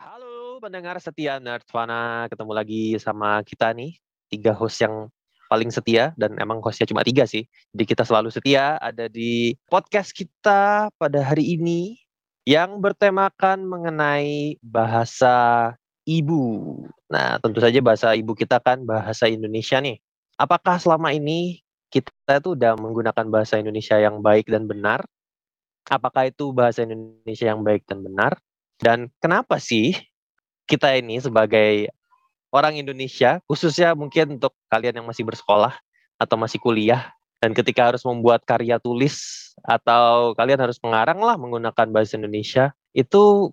Halo pendengar setia Nerdvana, ketemu lagi sama kita nih, tiga host yang paling setia dan emang hostnya cuma tiga sih. Jadi kita selalu setia ada di podcast kita pada hari ini yang bertemakan mengenai bahasa ibu. Nah, tentu saja bahasa ibu kita kan bahasa Indonesia nih. Apakah selama ini kita tuh udah menggunakan bahasa Indonesia yang baik dan benar? Apakah itu bahasa Indonesia yang baik dan benar? Dan kenapa sih kita ini sebagai orang Indonesia, khususnya mungkin untuk kalian yang masih bersekolah atau masih kuliah, dan ketika harus membuat karya tulis atau kalian harus mengarang lah menggunakan bahasa Indonesia, itu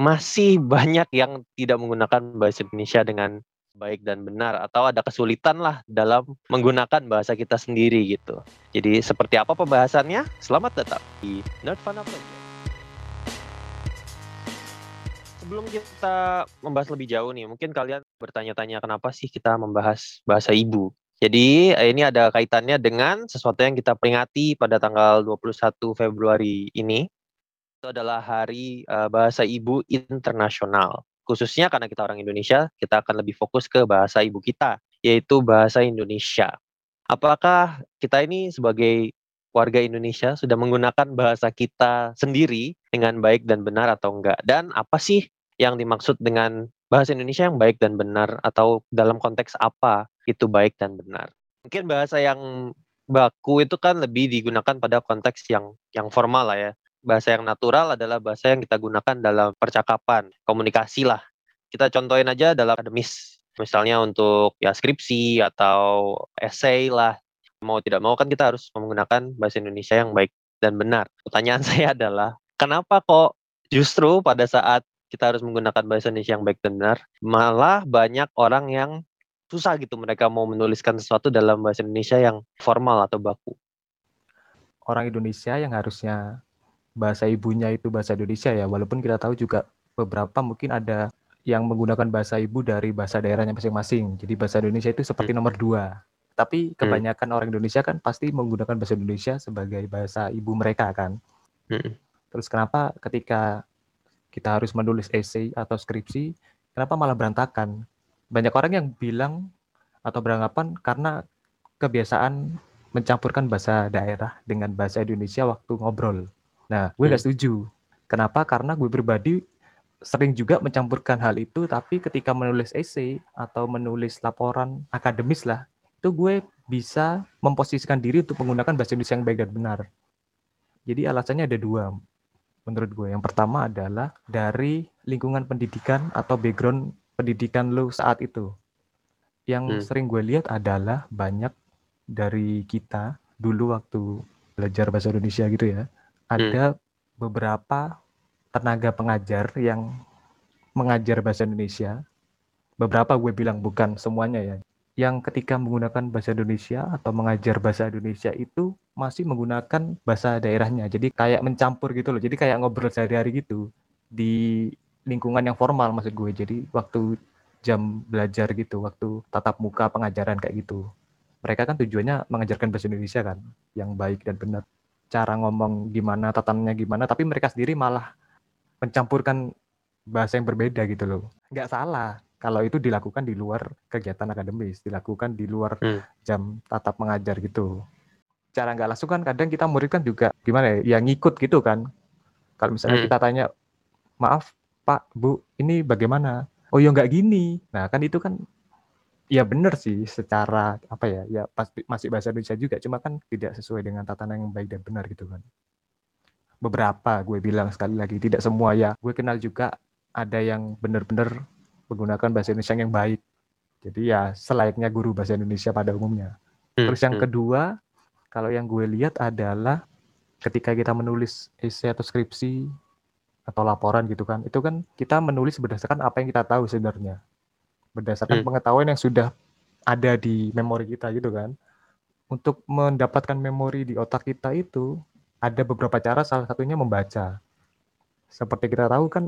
masih banyak yang tidak menggunakan bahasa Indonesia dengan baik dan benar atau ada kesulitan lah dalam menggunakan bahasa kita sendiri gitu. Jadi seperti apa pembahasannya? Selamat datang di Nerd Fun sebelum kita membahas lebih jauh nih, mungkin kalian bertanya-tanya kenapa sih kita membahas bahasa ibu. Jadi eh, ini ada kaitannya dengan sesuatu yang kita peringati pada tanggal 21 Februari ini. Itu adalah Hari uh, Bahasa Ibu Internasional. Khususnya karena kita orang Indonesia, kita akan lebih fokus ke bahasa ibu kita, yaitu bahasa Indonesia. Apakah kita ini sebagai warga Indonesia sudah menggunakan bahasa kita sendiri dengan baik dan benar atau enggak? Dan apa sih yang dimaksud dengan bahasa Indonesia yang baik dan benar atau dalam konteks apa itu baik dan benar. Mungkin bahasa yang baku itu kan lebih digunakan pada konteks yang yang formal lah ya. Bahasa yang natural adalah bahasa yang kita gunakan dalam percakapan, komunikasi lah. Kita contohin aja dalam akademis. Misalnya untuk ya skripsi atau essay lah. Mau tidak mau kan kita harus menggunakan bahasa Indonesia yang baik dan benar. Pertanyaan saya adalah, kenapa kok justru pada saat kita harus menggunakan bahasa Indonesia yang baik dan benar. Malah banyak orang yang susah gitu mereka mau menuliskan sesuatu dalam bahasa Indonesia yang formal atau baku. Orang Indonesia yang harusnya bahasa ibunya itu bahasa Indonesia ya, walaupun kita tahu juga beberapa mungkin ada yang menggunakan bahasa ibu dari bahasa daerahnya masing-masing. Jadi bahasa Indonesia itu seperti hmm. nomor dua. Tapi hmm. kebanyakan hmm. orang Indonesia kan pasti menggunakan bahasa Indonesia sebagai bahasa ibu mereka kan. Hmm. Terus kenapa ketika kita harus menulis essay atau skripsi, kenapa malah berantakan? Banyak orang yang bilang atau beranggapan karena kebiasaan mencampurkan bahasa daerah dengan bahasa Indonesia waktu ngobrol. Nah, gue nggak hmm. setuju. Kenapa? Karena gue pribadi sering juga mencampurkan hal itu, tapi ketika menulis essay atau menulis laporan akademis lah, itu gue bisa memposisikan diri untuk menggunakan bahasa Indonesia yang baik dan benar. Jadi alasannya ada dua menurut gue. Yang pertama adalah dari lingkungan pendidikan atau background pendidikan lo saat itu. Yang hmm. sering gue lihat adalah banyak dari kita dulu waktu belajar bahasa Indonesia gitu ya, ada hmm. beberapa tenaga pengajar yang mengajar bahasa Indonesia. Beberapa gue bilang bukan semuanya ya yang ketika menggunakan bahasa Indonesia atau mengajar bahasa Indonesia itu masih menggunakan bahasa daerahnya. Jadi kayak mencampur gitu loh. Jadi kayak ngobrol sehari-hari gitu di lingkungan yang formal maksud gue. Jadi waktu jam belajar gitu, waktu tatap muka pengajaran kayak gitu. Mereka kan tujuannya mengajarkan bahasa Indonesia kan, yang baik dan benar. Cara ngomong gimana, tatanannya gimana, tapi mereka sendiri malah mencampurkan bahasa yang berbeda gitu loh. Nggak salah, kalau itu dilakukan di luar kegiatan akademis, dilakukan di luar hmm. jam tatap mengajar gitu. Cara nggak langsung kan kadang kita murid kan juga gimana ya, yang ngikut gitu kan. Kalau misalnya hmm. kita tanya, maaf Pak, Bu, ini bagaimana? Oh ya nggak gini. Nah kan itu kan ya benar sih secara apa ya, ya pasti masih bahasa Indonesia juga, cuma kan tidak sesuai dengan tatanan yang baik dan benar gitu kan. Beberapa gue bilang sekali lagi, tidak semua ya. Gue kenal juga ada yang benar-benar menggunakan bahasa Indonesia yang baik. Jadi ya selayaknya guru bahasa Indonesia pada umumnya. Hmm, Terus yang hmm. kedua, kalau yang gue lihat adalah ketika kita menulis essay atau skripsi atau laporan gitu kan, itu kan kita menulis berdasarkan apa yang kita tahu sebenarnya. Berdasarkan hmm. pengetahuan yang sudah ada di memori kita gitu kan. Untuk mendapatkan memori di otak kita itu ada beberapa cara salah satunya membaca. Seperti kita tahu kan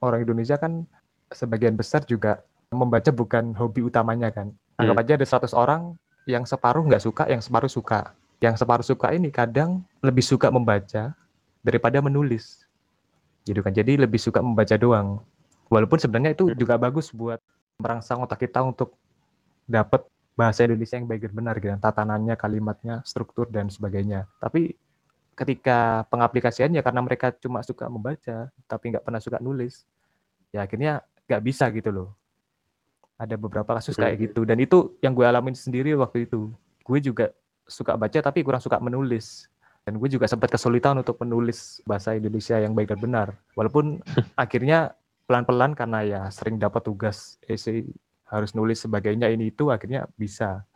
orang Indonesia kan sebagian besar juga membaca bukan hobi utamanya kan. Anggap hmm. aja ada 100 orang yang separuh nggak suka, yang separuh suka. Yang separuh suka ini kadang lebih suka membaca daripada menulis. Gitu kan. Jadi lebih suka membaca doang. Walaupun sebenarnya itu hmm. juga bagus buat merangsang otak kita untuk dapat bahasa Indonesia yang baik dan benar gitu, tatanannya, kalimatnya, struktur dan sebagainya. Tapi ketika pengaplikasiannya karena mereka cuma suka membaca tapi nggak pernah suka nulis, ya akhirnya nggak bisa gitu loh. Ada beberapa kasus kayak gitu dan itu yang gue alamin sendiri waktu itu. Gue juga suka baca tapi kurang suka menulis. Dan gue juga sempat kesulitan untuk menulis bahasa Indonesia yang baik dan benar. Walaupun akhirnya pelan-pelan karena ya sering dapat tugas essay harus nulis sebagainya ini itu akhirnya bisa.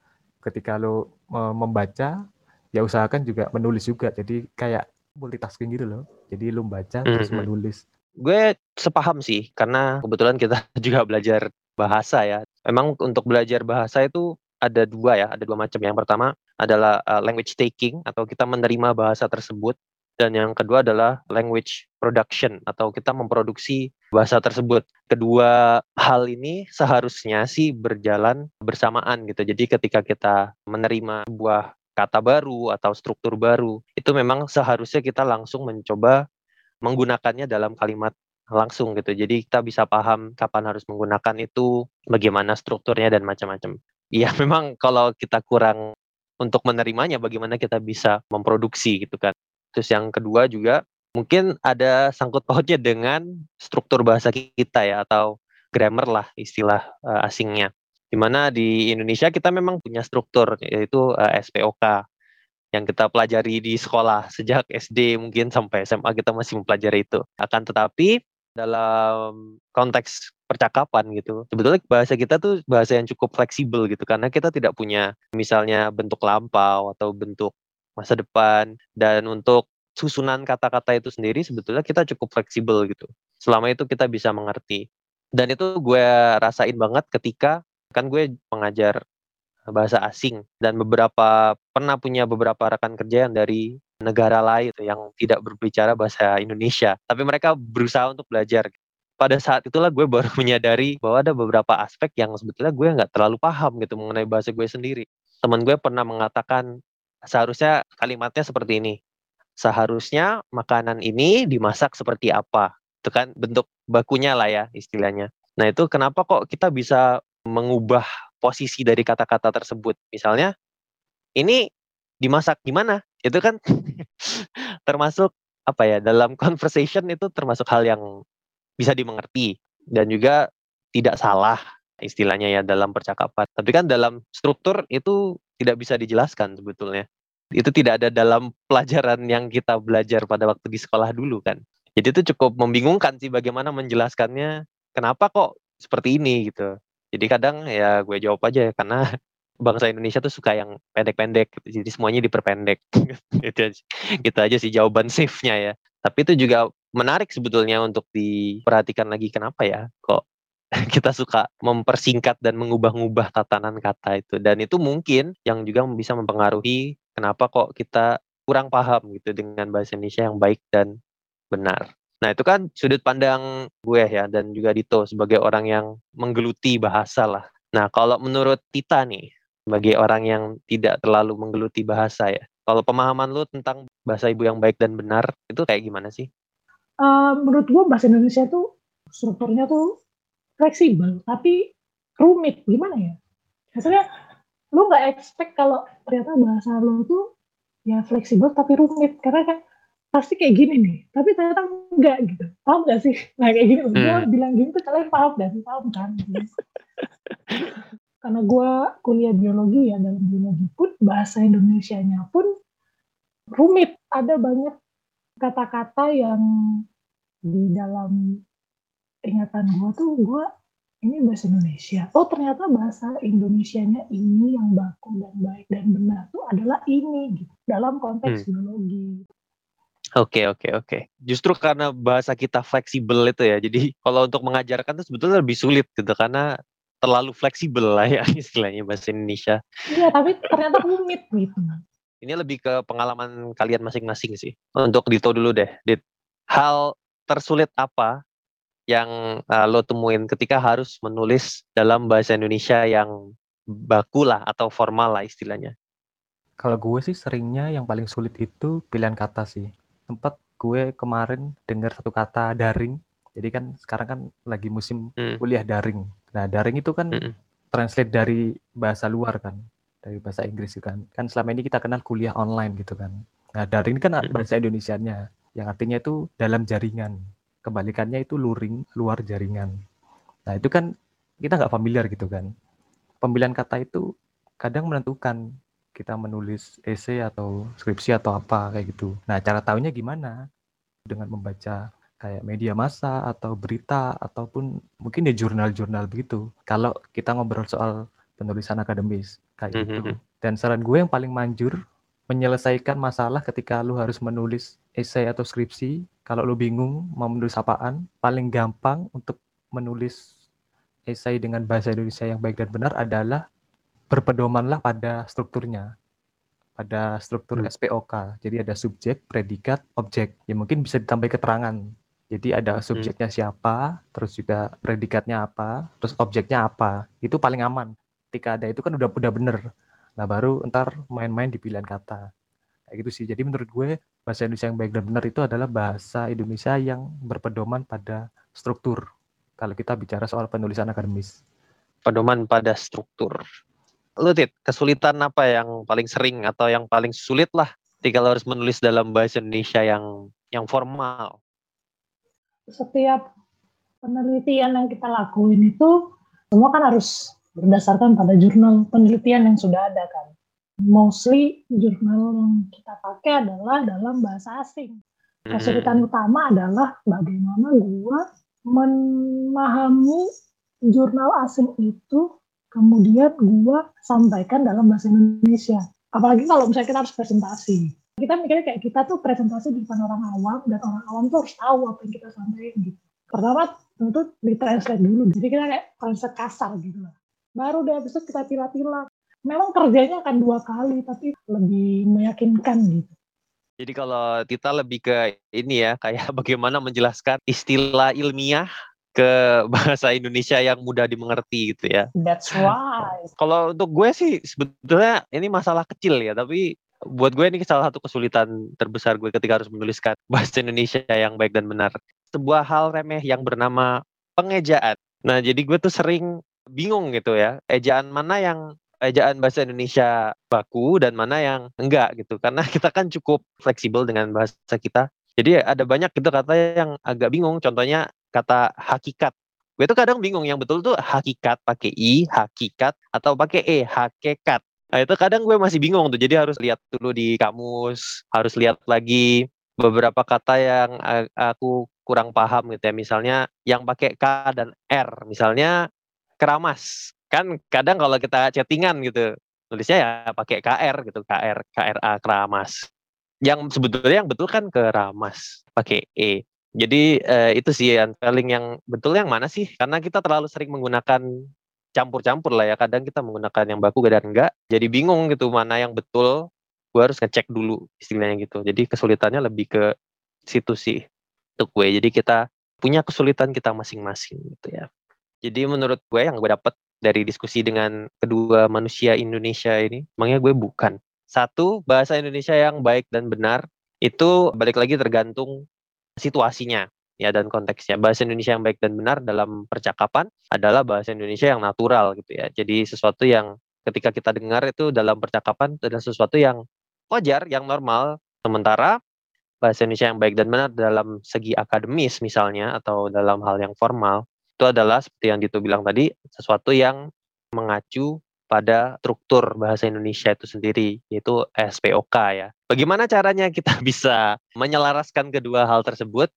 Ketika lo membaca ya usahakan juga menulis juga. Jadi kayak multitasking gitu loh. Jadi lo baca terus menulis. Gue sepaham sih karena kebetulan kita juga belajar bahasa ya. Memang untuk belajar bahasa itu ada dua ya, ada dua macam. Yang pertama adalah uh, language taking atau kita menerima bahasa tersebut dan yang kedua adalah language production atau kita memproduksi bahasa tersebut. Kedua hal ini seharusnya sih berjalan bersamaan gitu. Jadi ketika kita menerima sebuah kata baru atau struktur baru, itu memang seharusnya kita langsung mencoba menggunakannya dalam kalimat langsung gitu. Jadi kita bisa paham kapan harus menggunakan itu, bagaimana strukturnya dan macam-macam. Iya, memang kalau kita kurang untuk menerimanya, bagaimana kita bisa memproduksi gitu kan. Terus yang kedua juga mungkin ada sangkut pautnya dengan struktur bahasa kita ya atau grammar lah istilah uh, asingnya. Di mana di Indonesia kita memang punya struktur yaitu uh, eh, SPOK yang kita pelajari di sekolah sejak SD mungkin sampai SMA kita masih mempelajari itu. Akan tetapi dalam konteks percakapan gitu. Sebetulnya bahasa kita tuh bahasa yang cukup fleksibel gitu karena kita tidak punya misalnya bentuk lampau atau bentuk masa depan dan untuk susunan kata-kata itu sendiri sebetulnya kita cukup fleksibel gitu. Selama itu kita bisa mengerti. Dan itu gue rasain banget ketika kan gue mengajar bahasa asing dan beberapa pernah punya beberapa rekan kerja yang dari negara lain yang tidak berbicara bahasa Indonesia, tapi mereka berusaha untuk belajar. Pada saat itulah gue baru menyadari bahwa ada beberapa aspek yang sebetulnya gue nggak terlalu paham gitu mengenai bahasa gue sendiri. Teman gue pernah mengatakan seharusnya kalimatnya seperti ini. Seharusnya makanan ini dimasak seperti apa? Itu kan bentuk bakunya lah ya istilahnya. Nah itu kenapa kok kita bisa mengubah posisi dari kata-kata tersebut? Misalnya ini dimasak gimana? Itu kan termasuk apa ya dalam conversation itu termasuk hal yang bisa dimengerti dan juga tidak salah istilahnya ya dalam percakapan. Tapi kan dalam struktur itu tidak bisa dijelaskan sebetulnya. Itu tidak ada dalam pelajaran yang kita belajar pada waktu di sekolah dulu kan. Jadi itu cukup membingungkan sih bagaimana menjelaskannya kenapa kok seperti ini gitu. Jadi kadang ya gue jawab aja ya karena bangsa Indonesia tuh suka yang pendek-pendek gitu. Jadi semuanya diperpendek. itu aja. Gitu aja sih jawaban safe-nya ya. Tapi itu juga menarik sebetulnya untuk diperhatikan lagi kenapa ya kok kita suka mempersingkat dan mengubah-ubah tatanan kata itu dan itu mungkin yang juga bisa mempengaruhi kenapa kok kita kurang paham gitu dengan bahasa Indonesia yang baik dan benar. Nah, itu kan sudut pandang gue ya dan juga Dito sebagai orang yang menggeluti bahasa lah. Nah, kalau menurut Tita nih, bagi orang yang tidak terlalu menggeluti bahasa ya. Kalau pemahaman lu tentang bahasa ibu yang baik dan benar itu kayak gimana sih? Uh, menurut gua bahasa Indonesia tuh strukturnya tuh fleksibel tapi rumit gimana ya? Biasanya lu nggak expect kalau ternyata bahasa lu tuh ya fleksibel tapi rumit karena kan pasti kayak gini nih. Tapi ternyata enggak gitu. Paham gak sih? Nah kayak gini. Hmm. gue bilang gini tuh kalian paham dan paham kan? Karena gue kuliah biologi ya dalam biologi pun bahasa Indonesia-nya pun rumit. Ada banyak kata-kata yang di dalam ingatan gue tuh gue ini bahasa Indonesia. Oh ternyata bahasa Indonesia-nya ini yang baku dan baik dan benar tuh adalah ini gitu dalam konteks hmm. biologi Oke oke oke. Justru karena bahasa kita fleksibel itu ya, jadi kalau untuk mengajarkan itu sebetulnya lebih sulit gitu karena terlalu fleksibel lah ya istilahnya bahasa Indonesia. Iya, tapi ternyata rumit gitu. Ini lebih ke pengalaman kalian masing-masing sih. Untuk Dito dulu deh, Dit. Hal tersulit apa yang uh, lo temuin ketika harus menulis dalam bahasa Indonesia yang baku lah atau formal lah istilahnya? Kalau gue sih seringnya yang paling sulit itu pilihan kata sih. Tempat gue kemarin dengar satu kata daring Jadi kan sekarang kan lagi musim Hmm. kuliah daring. Nah, daring itu kan Mm-mm. translate dari bahasa luar kan, dari bahasa Inggris itu kan. Kan selama ini kita kenal kuliah online gitu kan. Nah, daring ini kan Mm-mm. bahasa Indonesianya yang artinya itu dalam jaringan. Kebalikannya itu luring, luar jaringan. Nah, itu kan kita nggak familiar gitu kan. Pemilihan kata itu kadang menentukan kita menulis esai atau skripsi atau apa kayak gitu. Nah, cara tahunya gimana? Dengan membaca kayak media massa atau berita ataupun mungkin di jurnal-jurnal begitu. Kalau kita ngobrol soal penulisan akademis kayak gitu. Mhm. Dan saran gue yang paling manjur menyelesaikan masalah ketika lu harus menulis esai atau skripsi. Kalau lu bingung mau menulis apaan, paling gampang untuk menulis esai dengan bahasa Indonesia yang baik dan benar adalah berpedomanlah pada strukturnya pada struktur Hmm. SPOK. Jadi ada subjek, predikat, objek. Ya mungkin bisa ditambah keterangan. Jadi ada subjeknya siapa, terus juga predikatnya apa, terus objeknya apa. Itu paling aman. Ketika ada itu kan udah udah bener. Nah baru ntar main-main di pilihan kata. Kayak gitu sih. Jadi menurut gue bahasa Indonesia yang baik dan benar itu adalah bahasa Indonesia yang berpedoman pada struktur. Kalau kita bicara soal penulisan akademis. Pedoman pada struktur. Lu Tit, kesulitan apa yang paling sering atau yang paling sulit lah ketika lo harus menulis dalam bahasa Indonesia yang yang formal? setiap penelitian yang kita lakuin itu semua kan harus berdasarkan pada jurnal penelitian yang sudah ada kan. Mostly jurnal yang kita pakai adalah dalam bahasa asing. Mhm. Kesulitan utama adalah bagaimana gua memahami jurnal asing itu kemudian gua sampaikan dalam bahasa Indonesia. Apalagi kalau misalnya kita harus presentasi. Kita mikirnya kayak kita tuh presentasi di depan orang awam dan orang awam tuh harus tahu apa yang kita sampaikan gitu. Pertama tentu ditranslate dulu. Jadi kita kayak translate kasar gitu lah. Baru deh habis itu kita pilah-pilah. Memang kerjanya akan dua kali tapi lebih meyakinkan gitu. Jadi kalau Tita lebih ke ini ya, kayak bagaimana menjelaskan istilah ilmiah ke bahasa Indonesia yang mudah dimengerti gitu ya. That's right. Kalau untuk gue sih sebetulnya ini masalah kecil ya, tapi buat gue ini salah satu kesulitan terbesar gue ketika harus menuliskan bahasa Indonesia yang baik dan benar. Sebuah hal remeh yang bernama pengejaan. Nah, jadi gue tuh sering bingung gitu ya, ejaan mana yang ejaan bahasa Indonesia baku dan mana yang enggak gitu. Karena kita kan cukup fleksibel dengan bahasa kita. Jadi ada banyak gitu kata yang agak bingung. Contohnya kata hakikat. Gue tuh kadang bingung yang betul tuh hakikat pakai i, hakikat atau pakai e, hakikat. Nah itu kadang gue masih bingung tuh, jadi harus lihat dulu di kamus, harus lihat lagi beberapa kata yang aku kurang paham gitu ya. Misalnya yang pakai K dan R, misalnya keramas. Kan kadang kalau kita chattingan gitu, tulisnya ya pakai KR gitu, KR, KRA, keramas. Yang sebetulnya yang betul kan keramas, pakai E. Jadi eh, itu sih yang spelling yang betul yang mana sih? Karena kita terlalu sering menggunakan campur-campur lah ya. Kadang kita menggunakan yang baku dan enggak. Jadi bingung gitu mana yang betul. Gue harus ngecek dulu istilahnya gitu. Jadi kesulitannya lebih ke situ sih untuk gue. Jadi kita punya kesulitan kita masing-masing gitu ya. Jadi menurut gue yang gue dapat dari diskusi dengan kedua manusia Indonesia ini, emangnya gue bukan. Satu, bahasa Indonesia yang baik dan benar itu balik lagi tergantung situasinya ya dan konteksnya. Bahasa Indonesia yang baik dan benar dalam percakapan adalah bahasa Indonesia yang natural gitu ya. Jadi sesuatu yang ketika kita dengar itu dalam percakapan adalah sesuatu yang wajar, yang normal. Sementara bahasa Indonesia yang baik dan benar dalam segi akademis misalnya atau dalam hal yang formal itu adalah seperti yang Dito bilang tadi sesuatu yang mengacu pada struktur bahasa Indonesia itu sendiri yaitu SPOK ya. Bagaimana caranya kita bisa menyelaraskan kedua hal tersebut?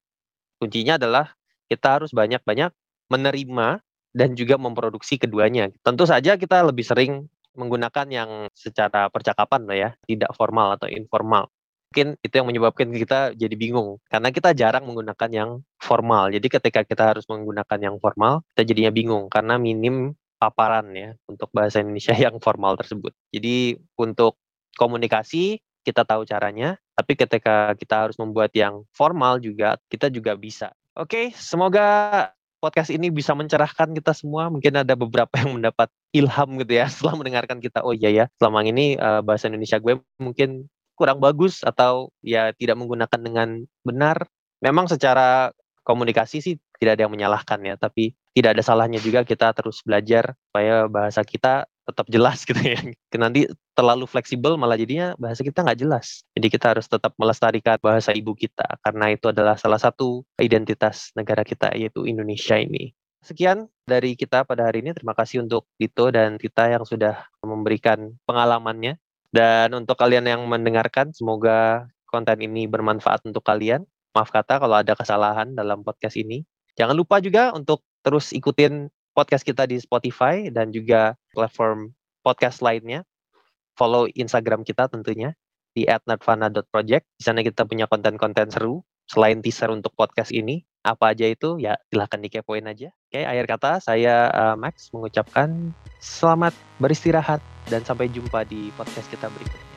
Kuncinya adalah kita harus banyak-banyak menerima dan juga memproduksi keduanya. Tentu saja kita lebih sering menggunakan yang secara percakapan lah ya, tidak formal atau informal. Mungkin itu yang menyebabkan kita jadi bingung karena kita jarang menggunakan yang formal. Jadi ketika kita harus menggunakan yang formal, kita jadinya bingung karena minim paparan ya untuk bahasa Indonesia yang formal tersebut. Jadi untuk komunikasi kita tahu caranya, tapi ketika kita harus membuat yang formal juga, kita juga bisa. Oke, semoga podcast ini bisa mencerahkan kita semua. Mungkin ada beberapa yang mendapat ilham gitu ya setelah mendengarkan kita. Oh iya ya, selama ini uh, bahasa Indonesia gue mungkin kurang bagus atau ya tidak menggunakan dengan benar. Memang secara komunikasi sih tidak ada yang menyalahkan ya, tapi tidak ada salahnya juga kita terus belajar supaya bahasa kita tetap jelas gitu ya. Nanti terlalu fleksibel malah jadinya bahasa kita nggak jelas. Jadi kita harus tetap melestarikan bahasa ibu kita karena itu adalah salah satu identitas negara kita yaitu Indonesia ini. Sekian dari kita pada hari ini. Terima kasih untuk Dito dan Tita yang sudah memberikan pengalamannya. Dan untuk kalian yang mendengarkan, semoga konten ini bermanfaat untuk kalian. Maaf kata kalau ada kesalahan dalam podcast ini. Jangan lupa juga untuk terus ikutin podcast kita di Spotify dan juga platform podcast lainnya. Follow Instagram kita tentunya di @nerdvana.project. Di sana kita punya konten-konten seru selain teaser untuk podcast ini apa aja itu ya silahkan dikepoin aja. Oke, akhir kata saya uh, Max mengucapkan selamat beristirahat dan sampai jumpa di podcast kita berikutnya.